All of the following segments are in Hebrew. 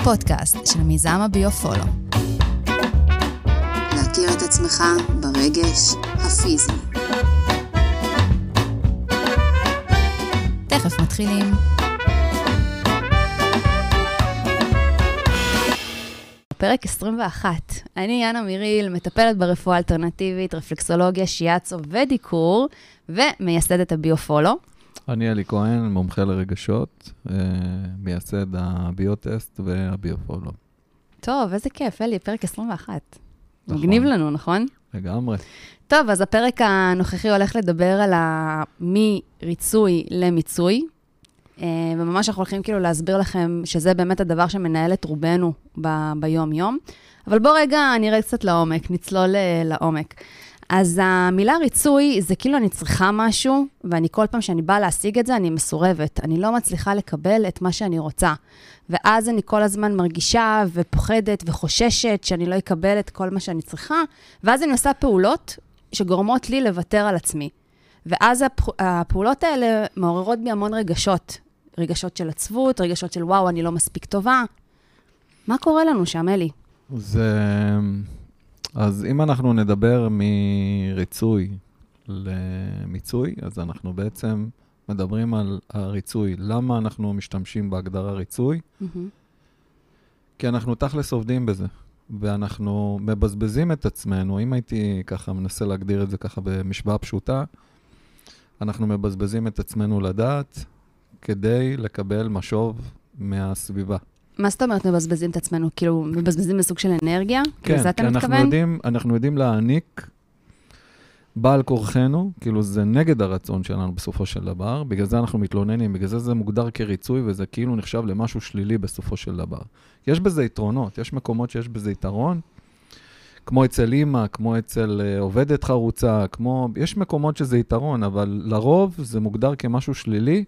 הפודקאסט של מיזם הביו-פולו. להכיר את עצמך ברגש הפיזי. תכף מתחילים. פרק 21. אני יאנה מיריל, מטפלת ברפואה אלטרנטיבית, רפלקסולוגיה, שיאצו ודיקור, ומייסדת הביו-פולו. אני אלי כהן, מומחה לרגשות, אה, מייסד הביוטסט והביופולו. טוב, איזה כיף, אלי, פרק 21. נכון. מגניב לנו, נכון? לגמרי. טוב, אז הפרק הנוכחי הולך לדבר על ה... מריצוי למיצוי, אה, וממש אנחנו הולכים כאילו להסביר לכם שזה באמת הדבר שמנהל את רובנו ב- ביום-יום. אבל בואו רגע נראה קצת לעומק, נצלול אה, לעומק. אז המילה ריצוי זה כאילו אני צריכה משהו, ואני כל פעם שאני באה להשיג את זה, אני מסורבת. אני לא מצליחה לקבל את מה שאני רוצה. ואז אני כל הזמן מרגישה ופוחדת וחוששת שאני לא אקבל את כל מה שאני צריכה, ואז אני עושה פעולות שגורמות לי לוותר על עצמי. ואז הפ... הפעולות האלה מעוררות בי המון רגשות. רגשות של עצבות, רגשות של וואו, אני לא מספיק טובה. מה קורה לנו שם, אלי? זה... אז אם אנחנו נדבר מריצוי למיצוי, אז אנחנו בעצם מדברים על הריצוי. למה אנחנו משתמשים בהגדרה ריצוי? כי אנחנו תכלס עובדים בזה, ואנחנו מבזבזים את עצמנו. אם הייתי ככה מנסה להגדיר את זה ככה במשוואה פשוטה, אנחנו מבזבזים את עצמנו לדעת כדי לקבל משוב מהסביבה. מה זאת אומרת מבזבזים את עצמנו? כאילו, מבזבזים בסוג של אנרגיה? כן, לזה אתה כי אנחנו מתכוון? יודעים, אנחנו יודעים להעניק בעל כורחנו, כאילו זה נגד הרצון שלנו בסופו של דבר, בגלל זה אנחנו מתלוננים, בגלל זה זה מוגדר כריצוי וזה כאילו נחשב למשהו שלילי בסופו של דבר. יש בזה יתרונות, יש מקומות שיש בזה יתרון, כמו אצל אימא, כמו אצל אה, עובדת חרוצה, כמו... יש מקומות שזה יתרון, אבל לרוב זה מוגדר כמשהו שלילי,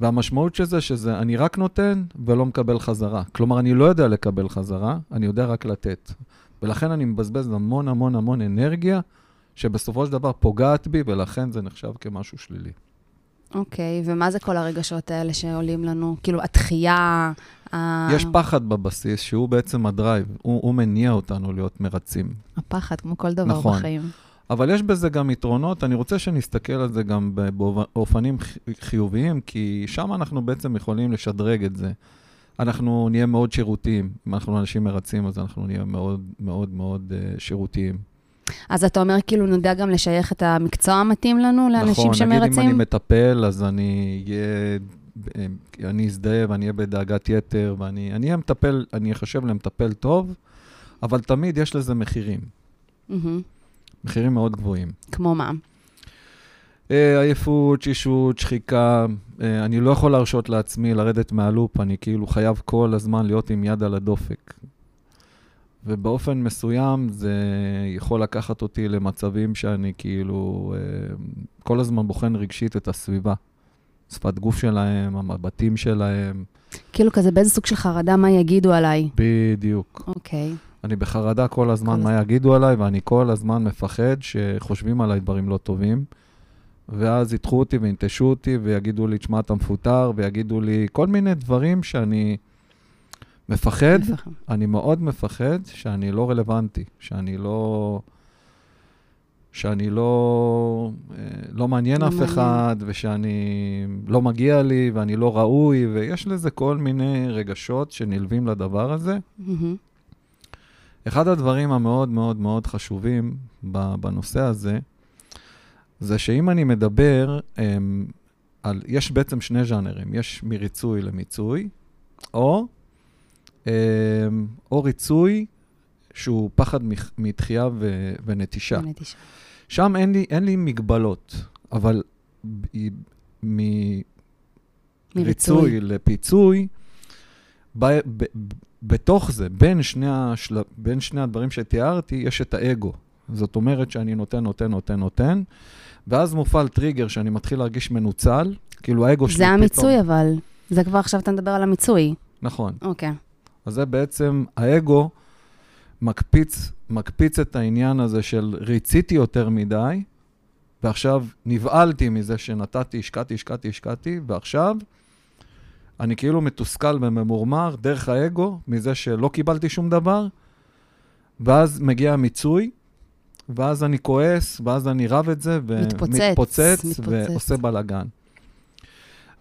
והמשמעות של זה שזה אני רק נותן ולא מקבל חזרה. כלומר, אני לא יודע לקבל חזרה, אני יודע רק לתת. ולכן אני מבזבז המון המון המון אנרגיה, שבסופו של דבר פוגעת בי, ולכן זה נחשב כמשהו שלילי. אוקיי, ומה זה כל הרגשות האלה שעולים לנו? כאילו, התחייה. יש פחד בבסיס, שהוא בעצם הדרייב, הוא, הוא מניע אותנו להיות מרצים. הפחד, כמו כל דבר נכון. בחיים. אבל יש בזה גם יתרונות, אני רוצה שנסתכל על זה גם באופנים חיוביים, כי שם אנחנו בעצם יכולים לשדרג את זה. אנחנו נהיה מאוד שירותיים. אם אנחנו אנשים מרצים, אז אנחנו נהיה מאוד מאוד מאוד uh, שירותיים. אז אתה אומר, כאילו, נדע גם לשייך את המקצוע המתאים לנו לאנשים נכון, נגיד אם אני שמרצים? מטפל, אז אני אהיה, אה, אני אזדהה ואני אהיה בדאגת יתר, ואני אני אהיה מטפל, אני אחשב למטפל טוב, אבל תמיד יש לזה מחירים, מהמם. מחירים מאוד גבוהים. כמו מה? אה, עייפות, תשישות, שחיקה, אה, אני לא יכול להרשות לעצמי לרדת מהלופ, אני כאילו חייב כל הזמן להיות עם יד על הדופק. ובאופן מסוים זה יכול לקחת אותי למצבים שאני כאילו אה, כל הזמן בוחן רגשית את הסביבה. שפת גוף שלהם, המבטים שלהם, כאילו כזה באיזה סוג של חרדה, מה יגידו עליי? בדיוק. אוקיי. אני בחרדה כל הזמן כל מה הזמן. יגידו עליי, ואני כל הזמן מפחד שחושבים עליי דברים לא טובים. ואז ידחו אותי וינטשו אותי ויגידו לי, תשמע, אתה מפוטר, ויגידו לי כל מיני דברים שאני מפחד, מפחד. אני מאוד מפחד שאני לא רלוונטי, שאני לא... שאני לא, אה, לא מעניין לא אף מעניין. אחד, ושאני לא מגיע לי, ואני לא ראוי, ויש לזה כל מיני רגשות שנלווים לדבר הזה. מהמם. אחד הדברים המאוד מאוד מאוד חשובים בנושא הזה, זה שאם אני מדבר הם, על, יש בעצם שני ז'אנרים, יש מריצוי למיצוי, או, הם, או ריצוי שהוא פחד מתחייה ו- ונטישה. תשמע. שם אין לי, אין לי מגבלות, אבל ב- מ- ריצוי לפיצוי, ב, ב, ב, בתוך זה, בין שני, השל... בין שני הדברים שתיארתי, יש את האגו. זאת אומרת שאני נותן, נותן, נותן, נותן, ואז מופעל טריגר שאני מתחיל להרגיש מנוצל, כאילו האגו שלי זה פתאום... המיצוי, אבל. זה כבר עכשיו אתה מדבר על המיצוי. נכון. אוקיי. אז זה בעצם, האגו מקפיץ, מקפיץ את העניין הזה של ריציתי יותר מדי, ועכשיו נבהלתי מזה שנתתי, השקעתי, השקעתי, השקעתי, ועכשיו אני כאילו מתוסכל וממורמר דרך האגו, מזה שלא קיבלתי שום דבר, ואז מגיע המיצוי, ואז אני כועס, ואז אני רב את זה, מתפוצץ, ומתפוצץ, מתפוצץ. ועושה בלאגן.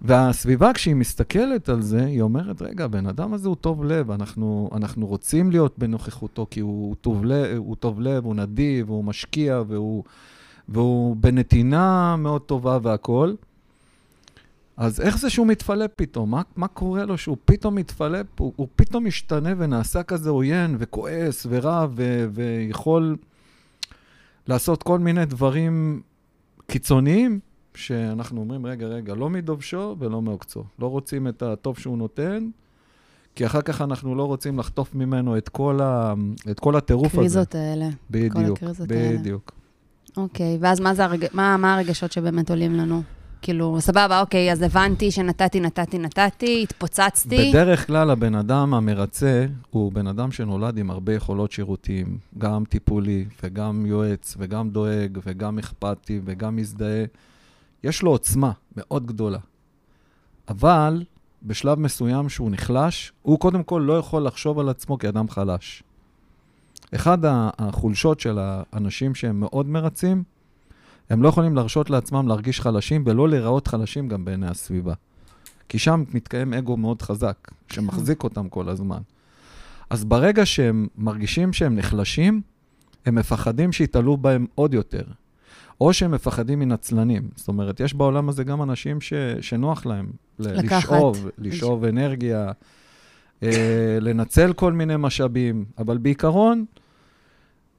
והסביבה, כשהיא מסתכלת על זה, היא אומרת, רגע, הבן אדם הזה הוא טוב לב, אנחנו, אנחנו רוצים להיות בנוכחותו, כי הוא טוב לב, הוא טוב לב, הוא נדיב, הוא משקיע, והוא, והוא בנתינה מאוד טובה והכול. אז איך זה שהוא מתפלא פתאום? מה, מה קורה לו שהוא פתאום מתפלא? הוא, הוא פתאום משתנה ונעשה כזה עוין וכועס ורע ו, ויכול לעשות כל מיני דברים קיצוניים, שאנחנו אומרים, רגע, רגע, לא מדובשו ולא מעוקצו. לא רוצים את הטוב שהוא נותן, כי אחר כך אנחנו לא רוצים לחטוף ממנו את כל, ה, את כל הטירוף הזה. הקריזות האלה. בדיוק, הקריזות האלה. בדיוק. אוקיי, ואז מה, הרג... מה, מה הרגשות שבאמת עולים לנו? כאילו, סבבה, אוקיי, אז הבנתי שנתתי, נתתי, נתתי, התפוצצתי. בדרך כלל הבן אדם המרצה הוא בן אדם שנולד עם הרבה יכולות שירותיים, גם טיפולי וגם יועץ וגם דואג וגם אכפתי וגם מזדהה. יש לו עוצמה מאוד גדולה. אבל בשלב מסוים שהוא נחלש, הוא קודם כל לא יכול לחשוב על עצמו כאדם חלש. אחד החולשות של האנשים שהם מאוד מרצים, הם לא יכולים להרשות לעצמם להרגיש חלשים ולא להיראות חלשים גם בעיני הסביבה. כי שם מתקיים אגו מאוד חזק, שמחזיק אותם כל הזמן. אז ברגע שהם מרגישים שהם נחלשים, הם מפחדים שיתעלו בהם עוד יותר. או שהם מפחדים מנצלנים. זאת אומרת, יש בעולם הזה גם אנשים ש, שנוח להם ל- לקחת. לשאוב, לשאוב אנרגיה, אה, לנצל כל מיני משאבים, אבל בעיקרון,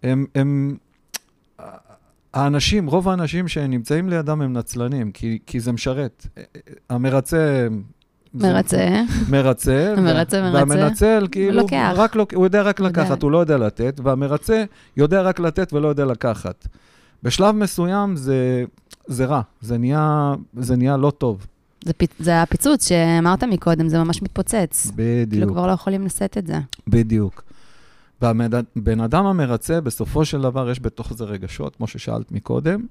הם, הם, האנשים, רוב האנשים שנמצאים לידם הם נצלנים, כי, כי זה משרת. המרצה... מרצה. מרצה, המרצה וה- מרצה, והמנצל, כאילו, לוקח. רק לוק... הוא יודע רק יודע. לקחת, הוא לא יודע לתת, והמרצה יודע רק לתת ולא יודע לקחת. בשלב מסוים זה, זה רע, זה נהיה, זה נהיה לא טוב. זה, פ... זה הפיצוץ שאמרת מקודם, זה ממש מתפוצץ. כאילו בדיוק, כבר לא יכולים לשאת את זה. בדיוק. והבן אדם המרצה, בסופו של דבר יש בתוך זה רגשות, כמו ששאלת מקודם,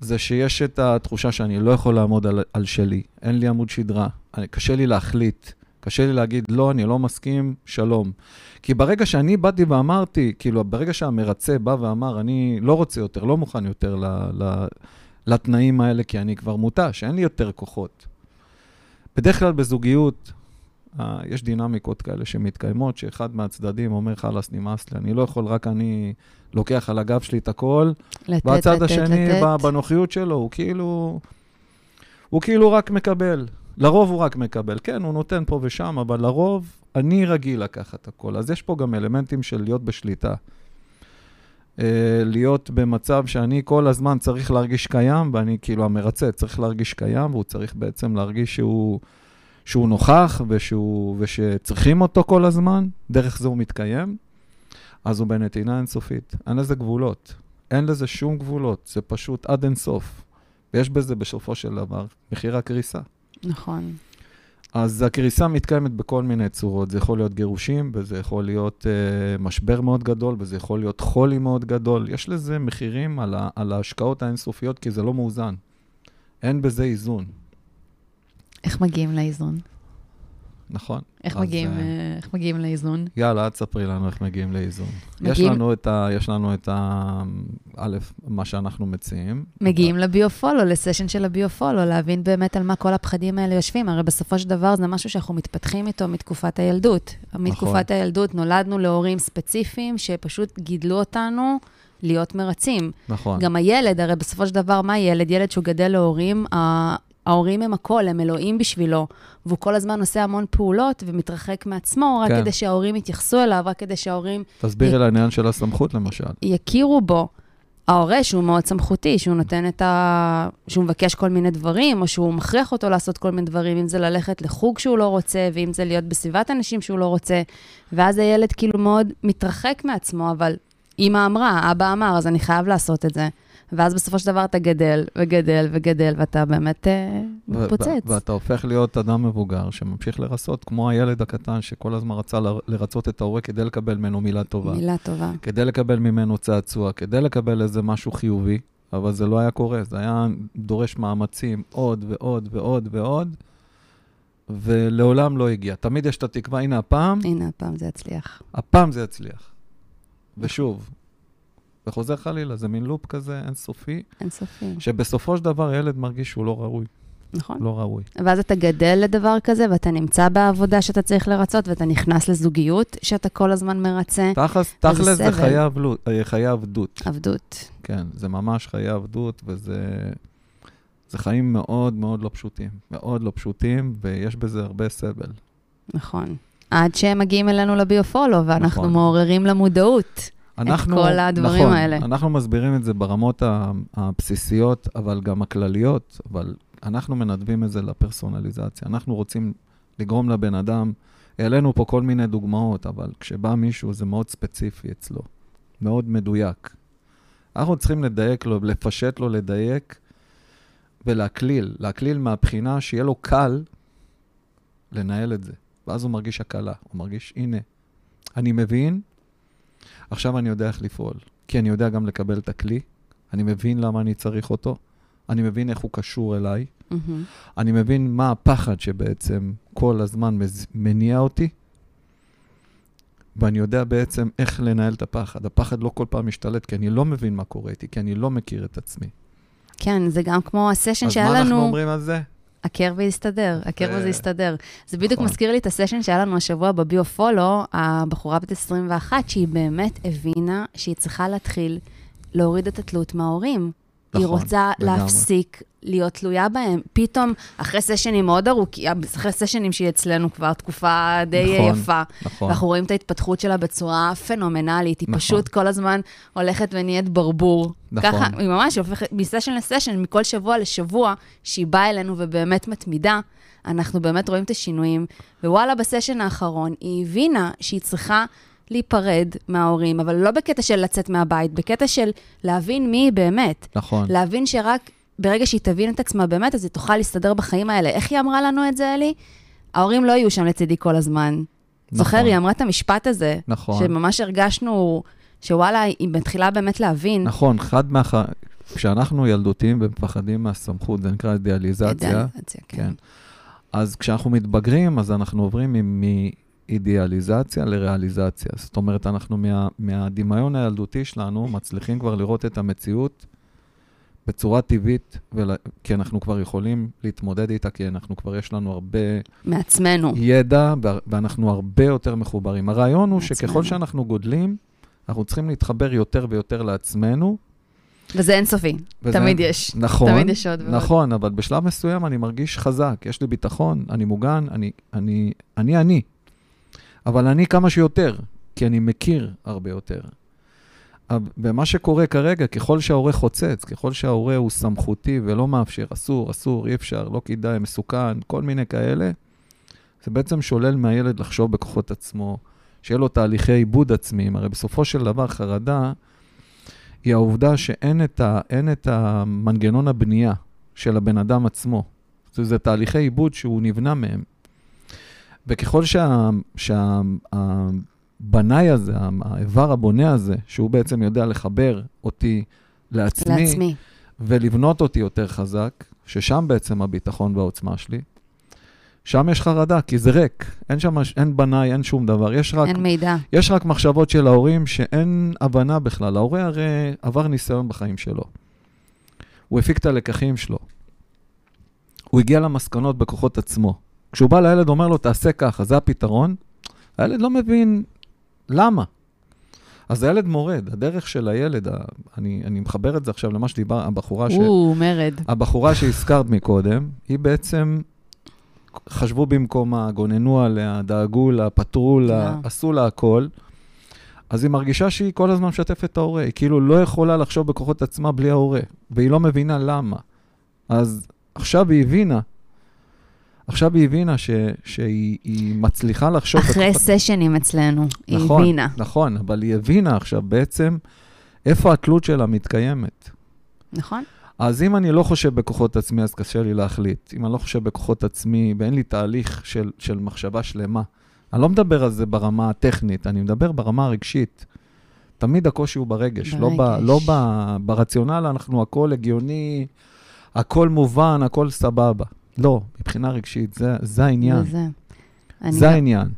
זה שיש את התחושה שאני לא יכול לעמוד על, על שלי, אין לי עמוד שדרה, אני, קשה לי להחליט, קשה לי להגיד, לא, אני לא מסכים, שלום. כי ברגע שאני באתי ואמרתי, כאילו, ברגע שהמרצה בא ואמר, אני לא רוצה יותר, לא מוכן יותר ל, ל, לתנאים האלה, כי אני כבר מותש, אין לי יותר כוחות. בדרך כלל בזוגיות, יש דינמיקות כאלה שמתקיימות, שאחד מהצדדים אומר, חלאס, נמאס לי, אני לא יכול, רק אני לוקח על הגב שלי את הכל, לתת, והצד לתת, השני, לתת. בנוחיות שלו, הוא כאילו... הוא כאילו רק מקבל. לרוב הוא רק מקבל. כן, הוא נותן פה ושם, אבל לרוב אני רגיל לקחת הכל. אז יש פה גם אלמנטים של להיות בשליטה. אה, להיות במצב שאני כל הזמן צריך להרגיש קיים, ואני כאילו המרצה צריך להרגיש קיים, והוא צריך בעצם להרגיש שהוא, שהוא נוכח ושהוא, ושצריכים אותו כל הזמן, דרך זה הוא מתקיים, אז הוא בנתינה אינסופית. אין לזה גבולות. אין לזה שום גבולות, זה פשוט עד אינסוף. ויש בזה בסופו של דבר מחיר הקריסה. נכון. אז הקריסה מתקיימת בכל מיני צורות. זה יכול להיות גירושים, וזה יכול להיות אה, משבר מאוד גדול, וזה יכול להיות חולי מאוד גדול. יש לזה מחירים על, ה, על ההשקעות האינסופיות, כי זה לא מאוזן. אין בזה איזון, איך מגיעים לאיזון? נכון? איך אז, מגיעים, אה, איך מגיעים לאיזון? יאללה, את ספרי לנו איך מגיעים לאיזון. יש מגיעים- לנו את ה... יש לנו את ה... א', מה שאנחנו מציעים. מגיעים לביו-פולו, לסשן של הביו-פולו, להבין באמת על מה כל הפחדים האלה יושבים. הרי בסופו של דבר זה משהו שאנחנו מתפתחים איתו מתקופת הילדות. מתקופת הילדות נולדנו להורים ספציפיים שפשוט גידלו אותנו להיות מרצים. נכון. גם הילד, הרי בסופו של דבר, מה ילד? ילד שהוא גדל להורים, ההורים הם הכל, הם אלוהים בשבילו, והוא כל הזמן עושה המון פעולות ומתרחק מעצמו, רק כן. כדי שההורים יתייחסו אליו, רק כדי שההורים תסבירי לעניין של הסמכות, למשל. יכירו בו. ההורה שהוא מאוד סמכותי, שהוא נותן את ה... שהוא מבקש כל מיני דברים, או שהוא מכריח אותו לעשות כל מיני דברים, אם זה ללכת לחוג שהוא לא רוצה, ואם זה להיות בסביבת אנשים שהוא לא רוצה, ואז הילד כאילו מאוד מתרחק מעצמו, אבל אמא אמרה, אבא אמר, אז אני חייב לעשות את זה. ואז בסופו של דבר אתה גדל וגדל וגדל, ואתה באמת אה, מתפוצץ. ואתה הופך להיות אדם מבוגר שממשיך לרצות, כמו הילד הקטן שכל הזמן רצה לרצות את ההורה כדי לקבל ממנו מילה טובה. מילה טובה. כדי לקבל ממנו צעצוע, כדי לקבל איזה משהו חיובי, אבל זה לא היה קורה, זה היה דורש מאמצים עוד ועוד ועוד ועוד, ולעולם לא הגיע. תמיד יש את התקווה, הנה הפעם, הנה, הפעם זה יצליח. הפעם זה יצליח. ושוב, וחוזר חלילה, זה מין לופ כזה אינסופי, אינסופי. שבסופו של דבר הילד מרגיש שהוא לא ראוי, נכון. לא ראוי. ואז אתה גדל לדבר כזה, ואתה נמצא בעבודה שאתה צריך לרצות, ואתה נכנס לזוגיות שאתה כל הזמן מרצה. תכלס, תכלס זה. חיי עבלות- אה, חיי עבדות. עבדות. כן, זה ממש חיי עבדות, וזה זה חיים מאוד מאוד לא פשוטים. מאוד לא פשוטים, ויש בזה הרבה סבל. נכון. עד שהם מגיעים אלינו לביופולו, ואנחנו נכון. מעוררים למודעות. אנחנו, כל הדברים נכון, האלה. אנחנו מסבירים את זה ברמות הבסיסיות, אבל גם הכלליות, אבל אנחנו מנדבים את זה לפרסונליזציה. אנחנו רוצים לגרום לבן אדם, העלינו פה כל מיני דוגמאות, אבל כשבא מישהו זה מאוד ספציפי אצלו, מאוד מדויק. אנחנו צריכים לדייק לו, לפשט לו, לדייק ולהקליל. להקליל מהבחינה שיהיה לו קל לנהל את זה. ואז הוא מרגיש הקלה, הוא מרגיש, הנה, אני מבין, עכשיו אני יודע איך לפעול. כי אני יודע גם לקבל את הכלי, אני מבין למה אני צריך אותו, אני מבין איך הוא קשור אליי, מהמם. אני מבין מה הפחד שבעצם כל הזמן מז- מניע אותי, ואני יודע בעצם איך לנהל את הפחד. הפחד לא כל פעם משתלט, כי אני לא מבין מה קורה איתי, כי אני לא מכיר את עצמי. כן, זה גם כמו הסשן אז שהיה מה אנחנו לנו, אומרים על זה? הכר ויסתדר, הכר זה- וזה יסתדר. זה בדיוק נכון. מזכיר לי את הסשן שהיה לנו השבוע בביו-פולו, הבחורה בת 21, שהיא באמת הבינה שהיא צריכה להתחיל להוריד את התלות מההורים. היא נכון, רוצה לגמרי. להפסיק להיות תלויה בהם. פתאום, אחרי סשנים מאוד ארוכים, אחרי סשנים שהיא אצלנו כבר תקופה די נכון, יפה, נכון. ואנחנו רואים את ההתפתחות שלה בצורה פנומנלית. היא נכון. פשוט כל הזמן הולכת ונהיית ברבור. נכון. ככה, היא ממש הופכת מסשן לסשן, מכל שבוע לשבוע, שהיא באה אלינו ובאמת מתמידה, אנחנו באמת רואים את השינויים. ווואלה, בסשן האחרון, היא הבינה שהיא צריכה להיפרד מההורים, אבל לא בקטע של לצאת מהבית, בקטע של להבין מי היא באמת. נכון. להבין שרק ברגע שהיא תבין את עצמה באמת, אז היא תוכל להסתדר בחיים האלה. איך היא אמרה לנו את זה, אלי? ההורים לא יהיו שם לצידי כל הזמן. זוכר, היא אמרה את המשפט הזה, נכון. שממש הרגשנו שוואלה, היא מתחילה באמת להבין. נכון, חד מה... כשאנחנו ילדותיים ומפחדים מהסמכות, זה נקרא אידיאליזציה. אידיאליזציה, כן. כן. אז כשאנחנו מתבגרים, אז אנחנו עוברים מאידיאליזציה לריאליזציה. זאת אומרת, אנחנו מה, מהדמיון הילדותי שלנו מצליחים כבר לראות את המציאות בצורה טבעית, ול... כי אנחנו כבר יכולים להתמודד איתה, כי אנחנו כבר יש לנו הרבה מעצמנו. ידע, ואנחנו הרבה יותר מחוברים. הרעיון הוא מעצמנו. שככל שאנחנו גודלים, אנחנו צריכים להתחבר יותר ויותר לעצמנו. וזה אינסופי. וזה- תמיד יש. נכון, תמיד יש עוד ועוד. נכון, אבל בשלב מסוים אני מרגיש חזק, יש לי ביטחון, אני מוגן, אני אני, אני, אני. אבל אני כמה שיותר, כי אני מכיר הרבה יותר. ומה שקורה כרגע, ככל שההורה חוצץ, ככל שההורה הוא סמכותי ולא מאפשר, אסור, אסור, אי אפשר, לא כדאי, מסוכן, כל מיני כאלה, זה בעצם שולל מהילד לחשוב בכוחות עצמו, שיהיה לו תהליכי עיבוד עצמיים. הרי בסופו של דבר, חרדה היא העובדה שאין את, ה, את המנגנון הבנייה של הבן אדם עצמו. זה, זה תהליכי עיבוד שהוא נבנה מהם. וככל שהבנאי שה, הבנאי הזה, האיבר הבונה הזה, שהוא בעצם יודע לחבר אותי לעצמי, לעצמי. ולבנות אותי יותר חזק, ששם בעצם הביטחון והעוצמה שלי, שם יש חרדה, כי זה ריק. אין שם, אין בנאי, אין שום דבר. יש רק אין מידע. יש רק מחשבות של ההורים שאין הבנה בכלל. ההורה הרי עבר ניסיון בחיים שלו. הוא הפיק את הלקחים שלו. הוא הגיע למסקנות בכוחות עצמו. כשהוא בא לילד, אומר לו, תעשה ככה, זה הפתרון, הילד לא מבין למה. אז הילד מורד, הדרך של הילד, אני, אני מחבר את זה עכשיו למה שדיבר, הבחורה, ש... או, מרד. הבחורה שהזכרת מקודם, היא בעצם, חשבו במקומה, גוננו עליה, דאגו לה, פתרו לה, אה. עשו לה הכל. אז היא מרגישה שהיא כל הזמן משתפת את ההורה, היא כאילו לא יכולה לחשוב בכוחות עצמה בלי ההורה, והיא לא מבינה למה. אז עכשיו היא הבינה, עכשיו היא הבינה ש, שהיא היא מצליחה לחשוב אחרי בכוחות... סשנים אצלנו, היא נכון, הבינה. נכון, אבל היא הבינה עכשיו בעצם איפה התלות שלה מתקיימת. נכון? אז אם אני לא חושב בכוחות עצמי, אז קשה לי להחליט. אם אני לא חושב בכוחות עצמי ואין לי תהליך של, של מחשבה שלמה, אני לא מדבר על זה ברמה הטכנית, אני מדבר ברמה הרגשית. תמיד הקושי הוא ברגש, לא, ב, ברגש. לא ב, ברציונל, אנחנו הכל הגיוני, הכל מובן, הכל סבבה. לא, מבחינה רגשית, זה, זה העניין. וזה. אני זה גם- העניין.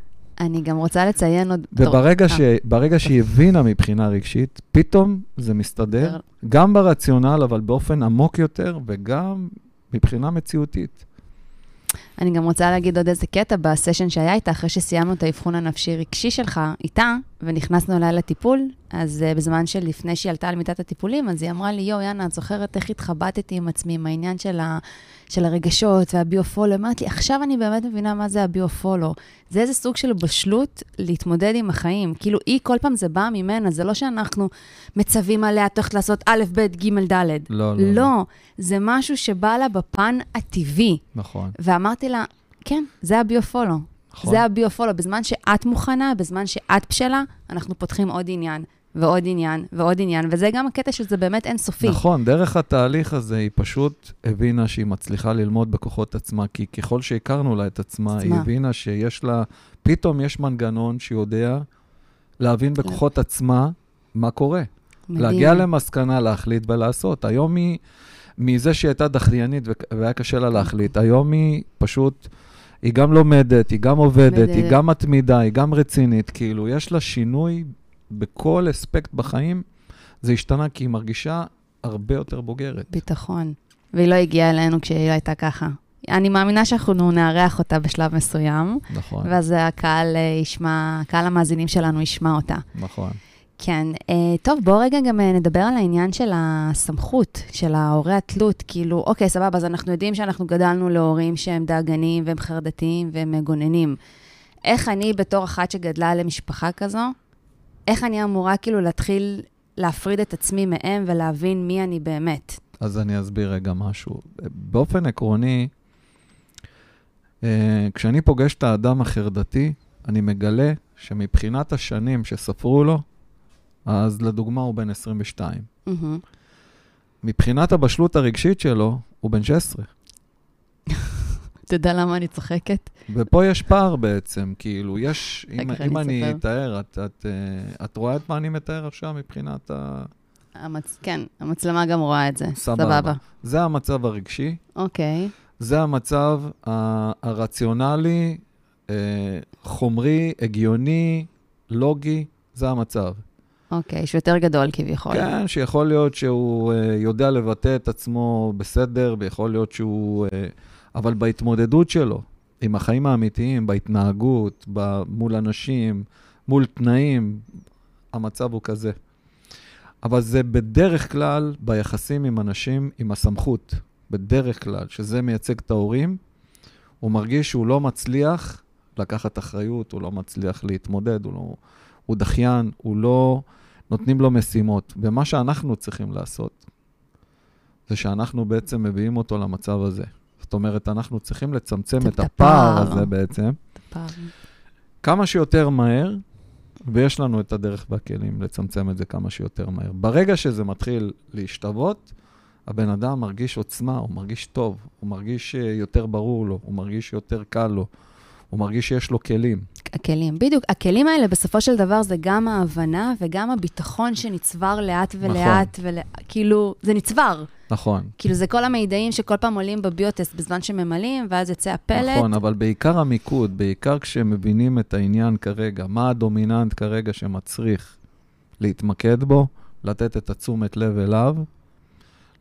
אני גם רוצה לציין עוד... וברגע אה, ש, ברגע שהיא הבינה מבחינה רגשית, פתאום זה מסתדר, גם ברציונל, אבל באופן עמוק יותר, וגם מבחינה מציאותית. אני גם רוצה להגיד עוד איזה קטע בסשן שהיה איתה, אחרי שסיימנו את האבחון הנפשי-רגשי שלך איתה, ונכנסנו אליה לטיפול, אז uh, בזמן שלפני שהיא עלתה על מיטת הטיפולים, אז היא אמרה לי, יואו, יאנה, את זוכרת איך התחבטתי עם עצמי, עם העניין של, ה, של הרגשות והביו-פולו? אמרתי לי, עכשיו אני באמת מבינה מה זה הביו-פולו. זה איזה סוג של בשלות להתמודד עם החיים. כאילו, היא, כל פעם זה בא ממנה, זה לא שאנחנו מצווים עליה, את הולכת לעשות א', ב', ג', ד'. לא, לא. לא, זה משהו שבא לה בפן הטבעי. נכון. ואמרתי לה, כן, זה הביו-פולו. נכון. זה הביו-פולו. בזמן שאת מוכנה, בזמן שאת בשלה, אנחנו פותחים עוד עניין, ועוד עניין, ועוד עניין, וזה גם הקטע שזה באמת אינסופי. נכון, דרך התהליך הזה היא פשוט הבינה שהיא מצליחה ללמוד בכוחות עצמה, כי ככל שהכרנו לה את עצמה, היא עצמה. הבינה שיש לה, פתאום יש מנגנון שיודע להבין בכוחות עצמה מה קורה. מדהים. להגיע למסקנה, להחליט ולעשות. היום היא, מזה שהיא הייתה דחליינית ו- והיה קשה לה להחליט, היום היא פשוט, היא גם לומדת, היא גם עובדת. היא גם מתמידה, היא גם רצינית. כאילו, יש לה שינוי בכל אספקט בחיים. זה השתנה כי היא מרגישה הרבה יותר בוגרת. ביטחון. והיא לא הגיעה אלינו כשהיא הייתה ככה. אני מאמינה שאנחנו נארח אותה בשלב מסוים, נכון, ואז הקהל אה, ישמע, קהל המאזינים שלנו ישמע אותה. נכון. כן. אה, טוב, בואו רגע גם אה, נדבר על העניין של הסמכות, של ההורי התלות. כאילו, אוקיי, סבבה, אז אנחנו יודעים שאנחנו גדלנו להורים שהם דאגניים והם חרדתיים והם מגוננים. איך אני, בתור אחת שגדלה למשפחה כזו, איך אני אמורה כאילו להתחיל להפריד את עצמי מהם ולהבין מי אני באמת? אז אני אסביר רגע משהו. באופן עקרוני, אה, כשאני פוגש את האדם החרדתי, אני מגלה שמבחינת השנים שספרו לו, אז לדוגמה הוא בן 22. מהמם. מבחינת הבשלות הרגשית שלו, הוא בן 16. אתה יודע למה אני צוחקת? ופה יש פער בעצם, כאילו, יש, אם, רגע, אם אני. אתאר, את, את, אה, את רואה את מה אני מתאר עכשיו מבחינת ה... המצ... כן, המצלמה גם רואה את זה. סבבה. סבבה. זה המצב הרגשי, אוקיי. זה המצב ה- הרציונלי, אה, חומרי, הגיוני, לוגי, זה המצב. אוקיי, שהוא יותר גדול כביכול. כן, שיכול להיות שהוא אה, יודע לבטא את עצמו בסדר, ויכול להיות שהוא... אה, אבל בהתמודדות שלו, עם החיים האמיתיים, בהתנהגות, מול אנשים, מול תנאים, המצב הוא כזה. אבל זה בדרך כלל ביחסים עם אנשים עם הסמכות, בדרך כלל, שזה מייצג את ההורים, הוא מרגיש שהוא לא מצליח לקחת אחריות, הוא לא מצליח להתמודד, הוא, לא, הוא דחיין, הוא לא... נותנים לו משימות. ומה שאנחנו צריכים לעשות, זה שאנחנו בעצם מביאים אותו למצב הזה. זאת אומרת, אנחנו צריכים לצמצם את את הפער. הזה בעצם. כמה שיותר מהר, ויש לנו את הדרך והכלים לצמצם את זה כמה שיותר מהר. ברגע שזה מתחיל להשתוות, הבן אדם מרגיש עוצמה, הוא מרגיש טוב, הוא מרגיש אה, יותר ברור לו, הוא מרגיש יותר קל לו, הוא מרגיש שיש לו כלים. הכלים, בדיוק. הכלים האלה, בסופו של דבר, זה גם ההבנה וגם הביטחון שנצבר לאט ולאט, ול... כאילו, זה נצבר. נכון. כאילו, זה כל המידעים שכל פעם עולים בביוטסט בזמן שממלאים, ואז יוצא הפלט. נכון, אבל בעיקר המיקוד, בעיקר כשמבינים את העניין כרגע, מה הדומיננט כרגע שמצריך להתמקד בו, לתת את התשומת לב אליו,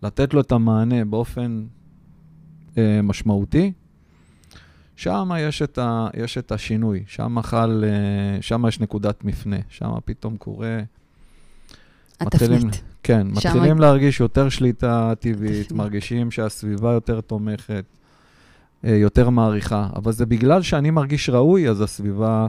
לתת לו את המענה באופן אה, משמעותי, שם יש את, ה, יש את השינוי, שם חל, אה, שם יש נקודת מפנה, שם פתאום קורה... מתחילים- התפנית. כן, שם- מתחילים להרגיש יותר שליטה טבעית, תפנית. מרגישים שהסביבה יותר תומכת, אה, יותר מעריכה. אבל זה בגלל שאני מרגיש ראוי, אז הסביבה...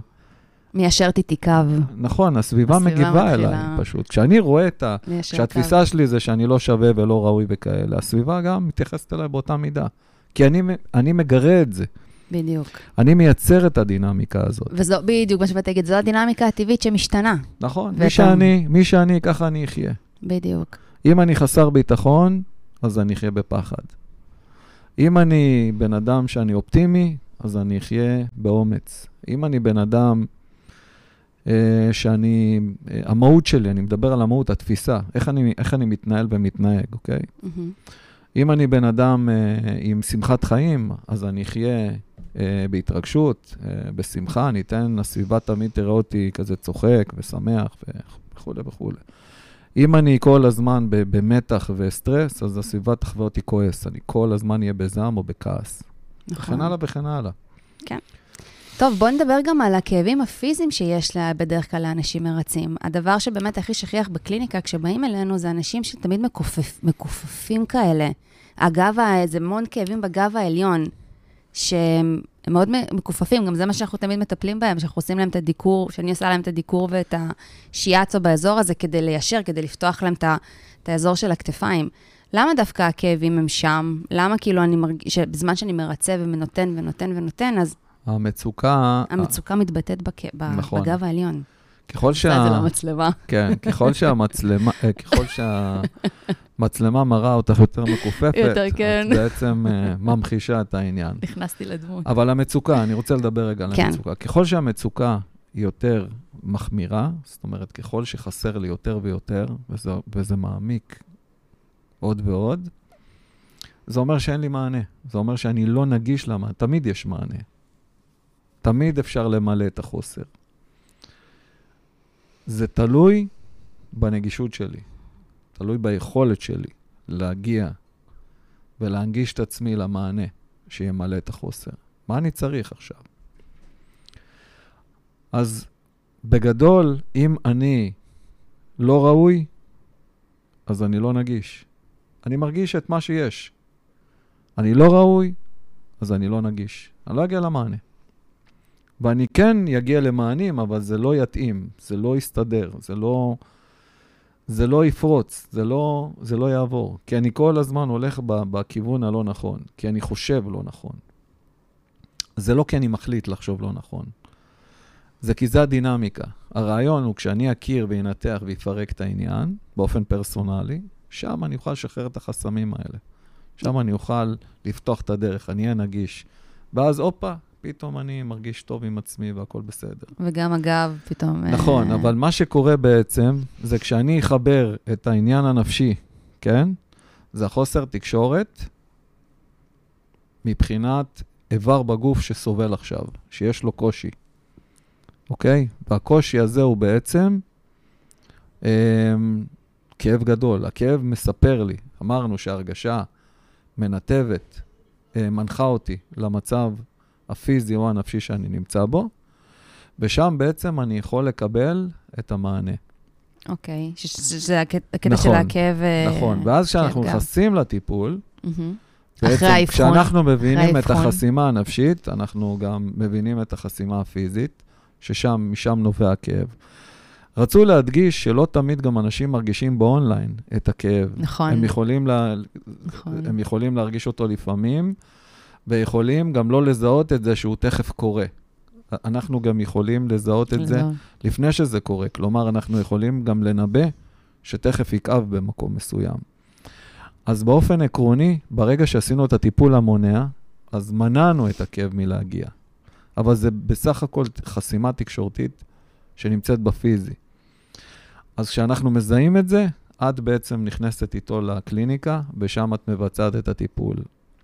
מיישרת איתי קו. נכון, הסביבה הסביבה מגיבה מתחילה- אליי פשוט. כשאני רואה את ה... מיישר קו. כשהתפיסה שלי זה שאני לא שווה ולא ראוי וכאלה, הסביבה גם מתייחסת אליי באותה מידה. כי אני, אני מגרה את זה. בדיוק. אני מייצר את הדינמיקה הזאת. וזו בדיוק מה שבאתי להגיד, זו הדינמיקה הטבעית שמשתנה. נכון, ואתה- מי שאני, מי שאני, ככה אני אחיה. בדיוק. אם אני חסר ביטחון, אז אני אחיה בפחד. אם אני בן אדם שאני אופטימי, אז אני אחיה באומץ. אם אני בן אדם אה, שאני, אה, המהות שלי, אני מדבר על המהות, התפיסה, איך אני, איך אני מתנהל ומתנהג, אוקיי? מהמם. אם אני בן אדם אה, עם שמחת חיים, אז אני אחיה בהתרגשות, אה, בשמחה, אני אתן, הסביבה תמיד תראה אותי כזה צוחק ושמח וכולי וכולי. אם אני כל הזמן במתח וסטרס, אז הסביבה תחווה אותי כועס, אני כל הזמן אהיה בזעם או בכעס. נכון. וכן הלאה וכן הלאה. טוב, בואו נדבר גם על הכאבים הפיזיים שיש לה בדרך כלל לאנשים מרצים. הדבר שבאמת הכי שכיח בקליניקה, כשבאים אלינו, זה אנשים שתמיד מכופף, מכופפים כאלה. הגב, זה המון כאבים בגב העליון, שהם מאוד מכופפים, גם זה מה שאנחנו תמיד מטפלים בהם, שאנחנו עושים להם את הדיקור, שאני עושה להם את הדיקור ואת השיאצו באזור הזה כדי ליישר, כדי לפתוח להם את, ה- את האזור של הכתפיים. למה דווקא הכאבים הם שם? למה כאילו אני מרגיש, שבזמן שאני מרצה ונותן ונותן ונותן, אז המצוקה, המצוקה מתבטאת בק... ב... נכון. בגב העליון. ככל שה... זה שה... לא מצלמה. כן, ככל שהמצלמה, אה, ככל שהמצלמה מראה אותך יותר מכופפת, יותר, כן. את בעצם אה, ממחישה את העניין. נכנסתי לדמות. אבל המצוקה, אני רוצה לדבר רגע על כן. המצוקה. ככל שהמצוקה היא יותר מחמירה, זאת אומרת, ככל שחסר לי יותר ויותר, וזה, וזה מעמיק עוד ועוד, זה אומר שאין לי מענה. זה אומר שאני לא נגיש למענה. תמיד יש מענה. תמיד אפשר למלא את החוסר. זה תלוי בנגישות שלי, תלוי ביכולת שלי להגיע ולהנגיש את עצמי למענה שימלא את החוסר. מה אני צריך עכשיו? אז בגדול, אם אני לא ראוי, אז אני לא נגיש. אני מרגיש את מה שיש. אני לא ראוי, אז אני לא נגיש. אני לא אגיע למענה. ואני כן אגיע למענים, אבל זה לא יתאים, זה לא יסתדר, זה לא, זה לא יפרוץ, זה לא, זה לא יעבור. כי אני כל הזמן הולך ב, בכיוון הלא נכון, כי אני חושב לא נכון. זה לא כי אני מחליט לחשוב לא נכון. זה כי זה הדינמיקה. הרעיון הוא כשאני אכיר וינתח ויפרק את העניין באופן פרסונלי, שם אני אוכל לשחרר את החסמים האלה. שם אני אוכל לפתוח את הדרך, אני אהיה נגיש. ואז, הופה, פתאום אני מרגיש טוב עם עצמי והכל בסדר. וגם הגב פתאום... אה, נכון, אבל מה שקורה בעצם, זה כשאני אחבר את העניין הנפשי, כן? זה החוסר תקשורת מבחינת איבר בגוף שסובל עכשיו, שיש לו קושי, אוקיי? והקושי הזה הוא בעצם אה, כאב גדול. הכאב מספר לי, אמרנו שההרגשה מנתבת, אה, מנחה אותי למצב הפיזי או הנפשי שאני נמצא בו, ושם בעצם אני יכול לקבל את המענה. אוקיי, שזה הקט- הקטע של נכון, הכאב... אה, נכון, ואז כשאנחנו כאב גב. נכנסים לטיפול. בעצם. כשאנחנו מבינים את. החסימה הנפשית, אנחנו גם מבינים את החסימה הפיזית, ששם, משם נובע הכאב. רצו להדגיש שלא תמיד גם אנשים מרגישים באונליין את הכאב. נכון, הם יכולים, לה, נכון. הם יכולים להרגיש אותו לפעמים, ויכולים גם לא לזהות את זה שהוא תכף קורה. אנחנו גם יכולים לזהות את זה. לפני שזה קורה. כלומר, אנחנו יכולים גם לנבא שתכף יכאב במקום מסוים. אז באופן עקרוני, ברגע שעשינו את הטיפול המונע, אז מנענו את הכאב מלהגיע. אבל זה בסך הכל חסימה תקשורתית שנמצאת בפיזי. אז כשאנחנו מזהים את זה, את בעצם נכנסת איתו לקליניקה, ושם את מבצעת את הטיפול.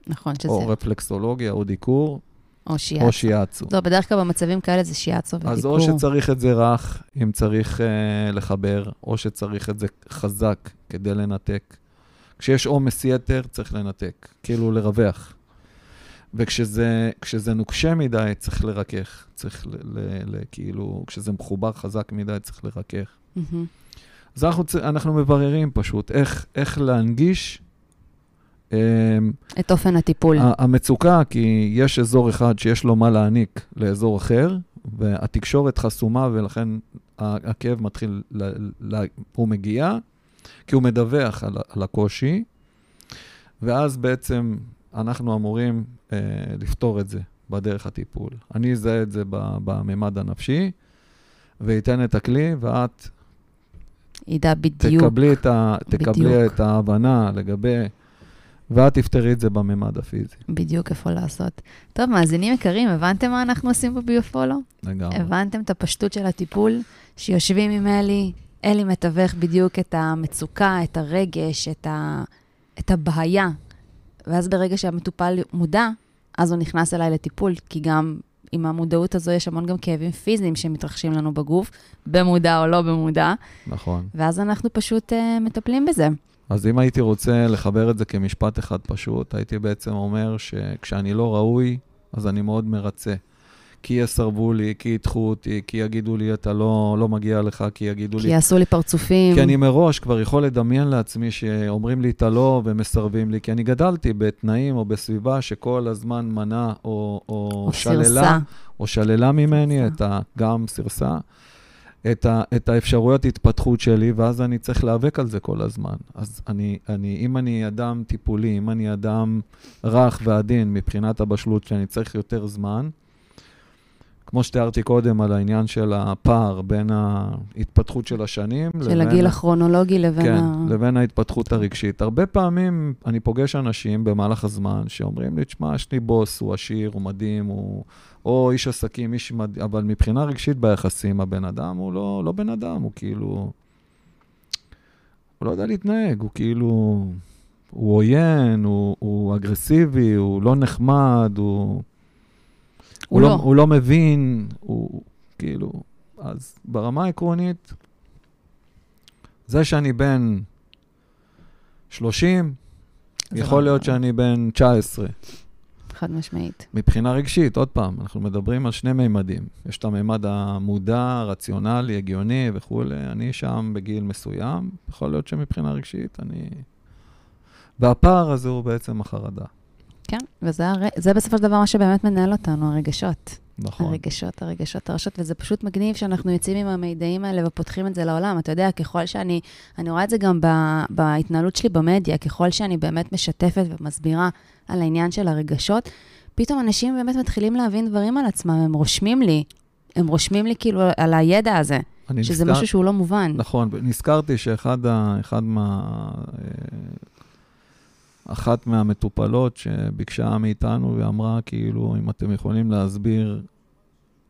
נכון, שזה... או רפלקסולוגיה, או דיקור, או שיאצו. או שיאצו. לא, בדרך כלל במצבים כאלה זה שיאצו ודיקור. אז או שצריך את זה רך, אם צריך uh, לחבר, או שצריך את זה חזק כדי לנתק. כשיש עומס יתר, צריך לנתק, כאילו לרווח. וכשזה כשזה נוקשה מדי, צריך לרכך. צריך ל, ל, ל, כאילו, כשזה מחובר חזק מדי, צריך לרכך. מהמם. אז אנחנו, אנחנו מבררים פשוט איך, איך להנגיש את אופן הטיפול. המצוקה, כי יש אזור אחד שיש לו מה להעניק לאזור אחר, והתקשורת חסומה, ולכן הכאב מתחיל, ל- ל- הוא מגיע, כי הוא מדווח על, על הקושי, ואז בעצם אנחנו אמורים אה, לפתור את זה בדרך הטיפול. אני אזהה את זה בממד הנפשי, ואתן את הכלי, ואת ידע בדיוק. תקבלי את, ה, תקבלי בדיוק. את ההבנה לגבי, ואת תפתרי את זה בממד הפיזי. בדיוק איפה לעשות. טוב, מאזינים יקרים, הבנתם מה אנחנו עושים בביופולו? לגמרי. הבנתם את הפשטות של הטיפול? שיושבים עם אלי, אלי מתווך בדיוק את המצוקה, את הרגש, את, ה... את הבעיה ואז ברגע שהמטופל מודע, אז הוא נכנס אליי לטיפול, כי גם עם המודעות הזו יש המון גם כאבים פיזיים שמתרחשים לנו בגוף, במודע או לא במודע, נכון. ואז אנחנו פשוט uh, מטפלים בזה. אז אם הייתי רוצה לחבר את זה כמשפט אחד פשוט, הייתי בעצם אומר שכשאני לא ראוי, אז אני מאוד מרצה. כי יסרבו לי, כי ידחו אותי, כי יגידו לי, אתה לא, לא מגיע לך, כי יגידו כי לי... יעשו לי פרצופים. כי אני מראש כבר יכול לדמיין לעצמי שאומרים לי את הלא ומסרבים לי, כי אני גדלתי בתנאים או בסביבה שכל הזמן מנע או, או, או שללה, סירסה. או שללה ממני. את ה... גם סירסה, את, ה, את האפשרויות התפתחות שלי, ואז אני צריך להיאבק על זה כל הזמן. אז אני, אני, אם אני אדם טיפולי, אם אני אדם רך ועדין מבחינת הבשלות שלי, אני צריך יותר זמן. כמו שתיארתי קודם על העניין של הפער בין ההתפתחות של השנים, של הגיל הכרונולוגי לבין כן, ה... לבין ההתפתחות הרגשית. הרבה פעמים אני פוגש אנשים במהלך הזמן שאומרים לי, תשמע, יש לי בוס, הוא עשיר, הוא מדהים, הוא... או איש עסקים, איש מדהים, אבל מבחינה רגשית ביחסים, הבן אדם הוא לא, לא בן אדם, הוא כאילו... הוא לא יודע להתנהג, הוא כאילו... הוא עוין, הוא, הוא אגרסיבי, הוא לא נחמד, הוא... הוא לא. הוא לא מבין, הוא כאילו... אז ברמה העקרונית, זה שאני בן 30, זה יכול לא- להיות שאני בן 19. חד משמעית. מבחינה רגשית, עוד פעם, אנחנו מדברים על שני מימדים. יש את הממד המודע, רציונלי, הגיוני וכולי. אני שם בגיל מסוים, יכול להיות שמבחינה רגשית אני... והפער הזה הוא בעצם החרדה. כן, וזה הר... בסופו של דבר מה שבאמת מנהל אותנו, הרגשות. נכון. הרגשות, הרגשות, הרשות, וזה פשוט מגניב שאנחנו יוצאים עם המידעים האלה ופותחים את זה לעולם. אתה יודע, ככל שאני, אני רואה את זה גם ב, בהתנהלות שלי במדיה, ככל שאני באמת משתפת ומסבירה על העניין של הרגשות, פתאום אנשים באמת מתחילים להבין דברים על עצמם, הם רושמים לי, הם רושמים לי כאילו על הידע הזה, שזה נזכר- משהו שהוא לא מובן. נכון, נזכרתי שאחד ה, אחד מה... אה, אחת מהמטופלות שביקשה מאיתנו ואמרה, כאילו, אם אתם יכולים להסביר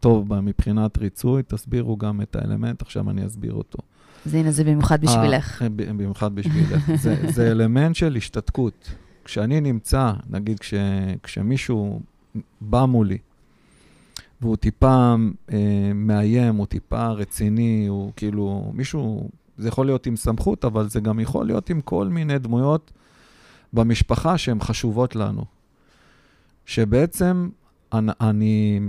טוב בה מבחינת ריצוי, תסבירו גם את האלמנט, עכשיו אני אסביר אותו. אז הנה, זה במיוחד בשבילך. אה, במיוחד בשבילך. זה, זה אלמנט של השתתקות. כשאני נמצא, נגיד כש, כשמישהו בא מולי, והוא טיפה אה, מאיים, הוא טיפה רציני, הוא כאילו, מישהו, זה יכול להיות עם סמכות, אבל זה גם יכול להיות עם כל מיני דמויות במשפחה שהן חשובות לנו. שבעצם אני, אני אה,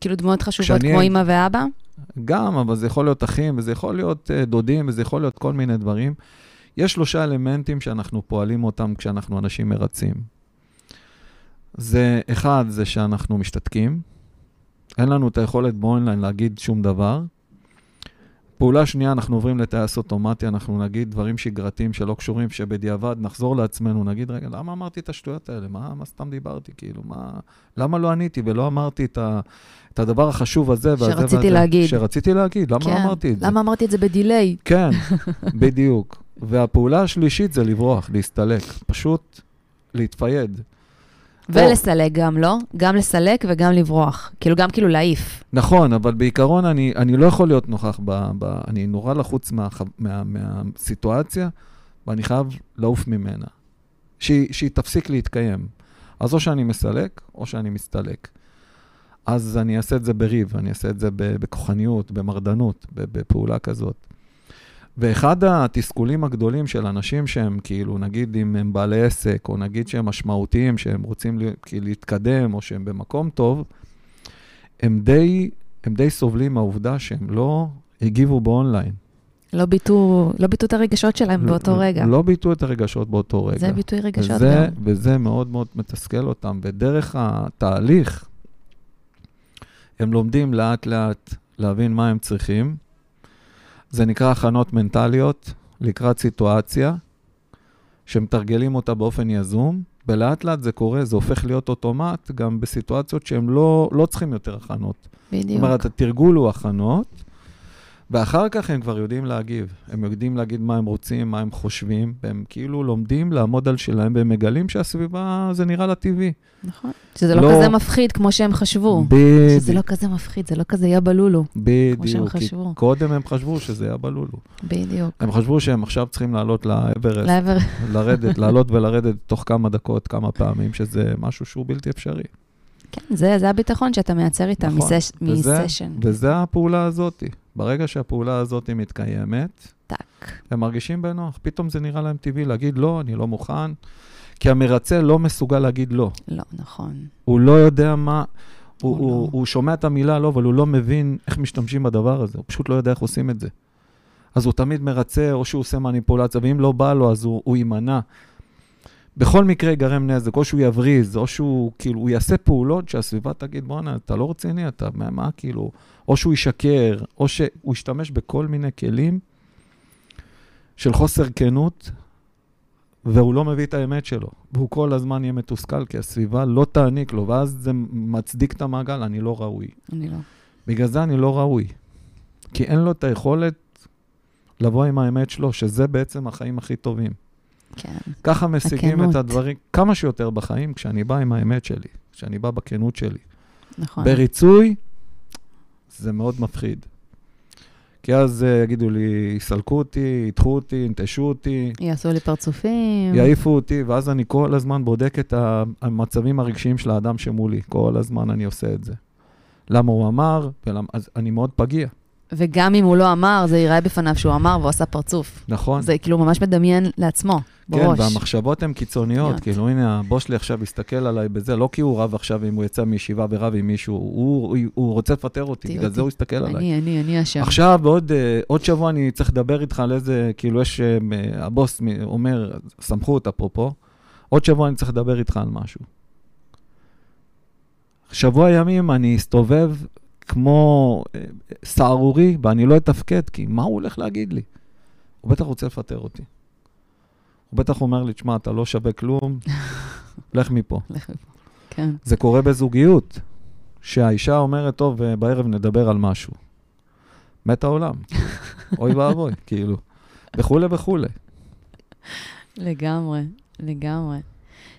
כאילו דמויות חשובות כשאני כמו אימא ואבא? גם, אבל זה יכול להיות אחים, וזה יכול להיות uh, דודים, וזה יכול להיות כל מיני דברים. יש שלושה אלמנטים שאנחנו פועלים אותם כשאנחנו אנשים מרצים. זה, אחד, זה שאנחנו משתתקים. אין לנו את היכולת באונליין להגיד שום דבר. פעולה שנייה, אנחנו עוברים לטייס אוטומטי, אנחנו נגיד דברים שגרתיים שלא קשורים, שבדיעבד נחזור לעצמנו, נגיד, רגע, למה אמרתי את השטויות האלה? מה, מה סתם דיברתי? כאילו, מה... למה לא עניתי ולא אמרתי את, ה, את הדבר החשוב הזה והזה שרציתי והזה? להגיד. שרציתי להגיד, למה כן. אמרתי את זה? למה אמרתי את זה בדיליי? כן, בדיוק. והפעולה השלישית זה לברוח, להסתלק, פשוט להתפייד. ולסלק גם, לא? גם לסלק וגם לברוח. כאילו, גם כאילו להעיף. נכון, אבל בעיקרון אני, אני לא יכול להיות נוכח, ב, ב, אני נורא לחוץ מה, מה, מהסיטואציה, ואני חייב לעוף ממנה. שהיא, שהיא תפסיק להתקיים. אז או שאני מסלק, או שאני מסתלק. אז אני אעשה את זה בריב, אני אעשה את זה בכוחניות, במרדנות, בפעולה כזאת. ואחד התסכולים הגדולים של אנשים שהם כאילו, נגיד אם הם בעלי עסק, או נגיד שהם משמעותיים, שהם רוצים כאילו להתקדם, או שהם במקום טוב, הם די, הם די סובלים מהעובדה שהם לא הגיבו באונליין. לא ביטאו, לא ביטאו את הרגשות שלהם באותו לא- רגע. לא ביטאו את הרגשות באותו רגע. זה ביטוי רגשות וזה, גם. וזה מאוד מאוד מתסכל אותם. ודרך התהליך, הם לומדים לאט-לאט להבין מה הם צריכים. זה נקרא הכנות מנטליות לקראת סיטואציה, שמתרגלים אותה באופן יזום, ולאט לאט זה קורה, זה הופך להיות אוטומט גם בסיטואציות שהם לא, לא צריכים יותר הכנות. זאת בדיוק. אומרת, התרגול הוא הכנות, ואחר כך הם כבר יודעים להגיב. הם יודעים להגיד מה הם רוצים, מה הם חושבים, והם כאילו לומדים לעמוד על שלהם, והם מגלים שהסביבה, זה נראה לה טבעי. נכון. שזה לא, לא- כזה מפחיד כמו שהם חשבו. שזה לא בדיוק, כזה מפחיד, זה לא כזה יא בלולו. כמו שהם בדיוק. חשבו. קודם הם חשבו שזה היה בלולו. בדיוק. הם חשבו שהם עכשיו צריכים לעלות לאברסט, לעבר... לרדת, לעלות ולרדת תוך כמה דקות, כמה פעמים, שזה משהו שהוא בלתי אפשרי. כן, זה, זה הביטחון שאתה מייצר איתם נכון. מסש... וזה- מסשן. וזה הפעולה הזאת. ברגע שהפעולה הזאת מתקיימת, טאק. הם מרגישים בנוח. פתאום זה נראה להם טבעי להגיד לא, אני לא מוכן. כי המרצה לא מסוגל להגיד לא. לא, נכון. הוא לא יודע מה... הוא, הוא הוא, לא. הוא שומע את המילה לא, אבל הוא לא מבין איך משתמשים בדבר הזה. הוא פשוט לא יודע איך עושים את זה. אז הוא תמיד מרצה, או שהוא עושה מניפולציה, ואם לא בא לו, אז הוא, הוא יימנע. בכל מקרה ייגרם נזק, או שהוא יבריז, או שהוא, כאילו, הוא יעשה פעולות שהסביבה תגיד, בואנה, אתה לא רציני, אתה, מה, מה, כאילו, או שהוא ישקר, או שהוא ישתמש בכל מיני כלים של חוסר כנות, והוא לא מביא את האמת שלו. והוא כל הזמן יהיה מתוסכל, כי הסביבה לא תעניק לו, ואז זה מצדיק את המעגל, אני לא ראוי. אני לא. בגלל זה אני לא ראוי. כי אין לו את היכולת לבוא עם האמת שלו, שזה בעצם החיים הכי טובים. כן. ככה משיגים הכנות. את הדברים כמה שיותר בחיים, כשאני בא עם האמת שלי, כשאני בא בכנות שלי. נכון. בריצוי, זה מאוד מפחיד. כי אז אה, יגידו לי, יסלקו אותי, ידחו אותי, ינטשו אותי, יעשו לי פרצופים. יעיפו אותי, ואז אני כל הזמן בודק את המצבים הרגשיים של האדם שמולי. כל הזמן אני עושה את זה. למה הוא אמר, ולמה, אז אני מאוד פגיע, וגם אם הוא לא אמר, זה ייראה בפניו שהוא אמר והוא עשה פרצוף. נכון? זה כאילו ממש מדמיין לעצמו, כן, בראש. והמחשבות הן קיצוניות. כאילו, הנה, הבוס שלי עכשיו יסתכל עליי בזה, לא כי הוא רב עכשיו אם הוא יצא מישיבה ורב עם מישהו, הוא, הוא, הוא רוצה לפטר אותי, בגלל. זה הוא יסתכל עליי. אני, אני, אני אשם. עכשיו, בעוד, אה, עוד שבוע אני צריך לדבר איתך על איזה, כאילו, יש, אה, הבוס אומר, סמכות אפרופו, עוד שבוע אני צריך לדבר איתך על משהו. שבוע ימים אני אסתובב כמו אה, סהרורי, ואני לא אתפקד, כי מה הוא הולך להגיד לי? הוא בטח רוצה לפטר אותי. הוא בטח אומר לי, תשמע, אתה לא שווה כלום, לך מפה. לך מפה. כן. זה קורה בזוגיות, שהאישה אומרת, טוב, אה, בערב נדבר על משהו. מת העולם. אוי ואבוי, כאילו. וכולי וכולי. לגמרי, לגמרי.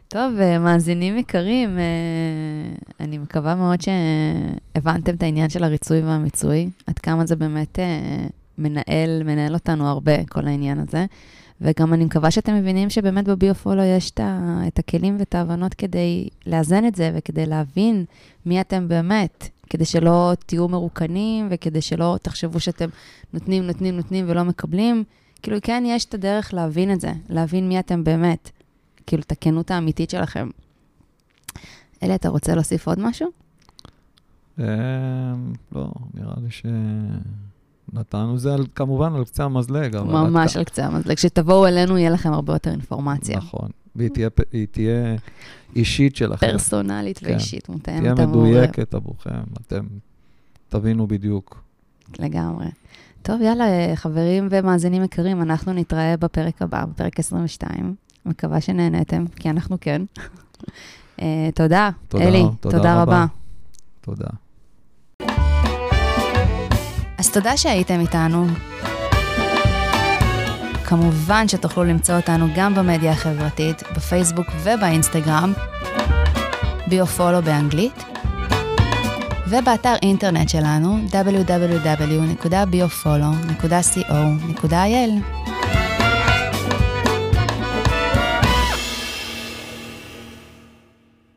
טוב, אה, מאזינים יקרים, אה, אני מקווה מאוד שהבנתם את העניין של הריצוי והמיצוי, עד כמה זה באמת אה, מנהל, מנהל אותנו הרבה, כל העניין הזה. וגם אני מקווה שאתם מבינים שבאמת בביופולו יש את, הכלים ואת ההבנות כדי לאזן את זה וכדי להבין מי אתם באמת, כדי שלא תהיו מרוקנים וכדי שלא תחשבו שאתם נותנים, נותנים, נותנים ולא מקבלים. כאילו, כן, יש את הדרך להבין את זה, להבין מי אתם באמת, כאילו, את הכנות האמיתית שלכם. אלי, אתה רוצה להוסיף עוד משהו? אה, לא, נראה לי שנתנו זה על, כמובן על קצה המזלג. אבל ממש על קצה המזלג. כשתבואו אלינו, יהיה לכם הרבה יותר אינפורמציה. נכון. והיא תהיה, היא תהיה אישית שלכם. פרסונלית כן. ואישית, מותאמת תהיה עבור- מדויקת עבורכם, אתם תבינו בדיוק. לגמרי. טוב, יאללה, חברים ומאזינים יקרים, אנחנו נתראה בפרק הבא, בפרק 22. מקווה שנהנתם, כי אנחנו כן. אה, תודה, אלי, תודה רבה. תודה. אז תודה שהייתם איתנו. כמובן שתוכלו למצוא אותנו גם במדיה החברתית, בפייסבוק ובאינסטגרם, ביופולו באנגלית, ובאתר אינטרנט שלנו www.biofolo.co.il.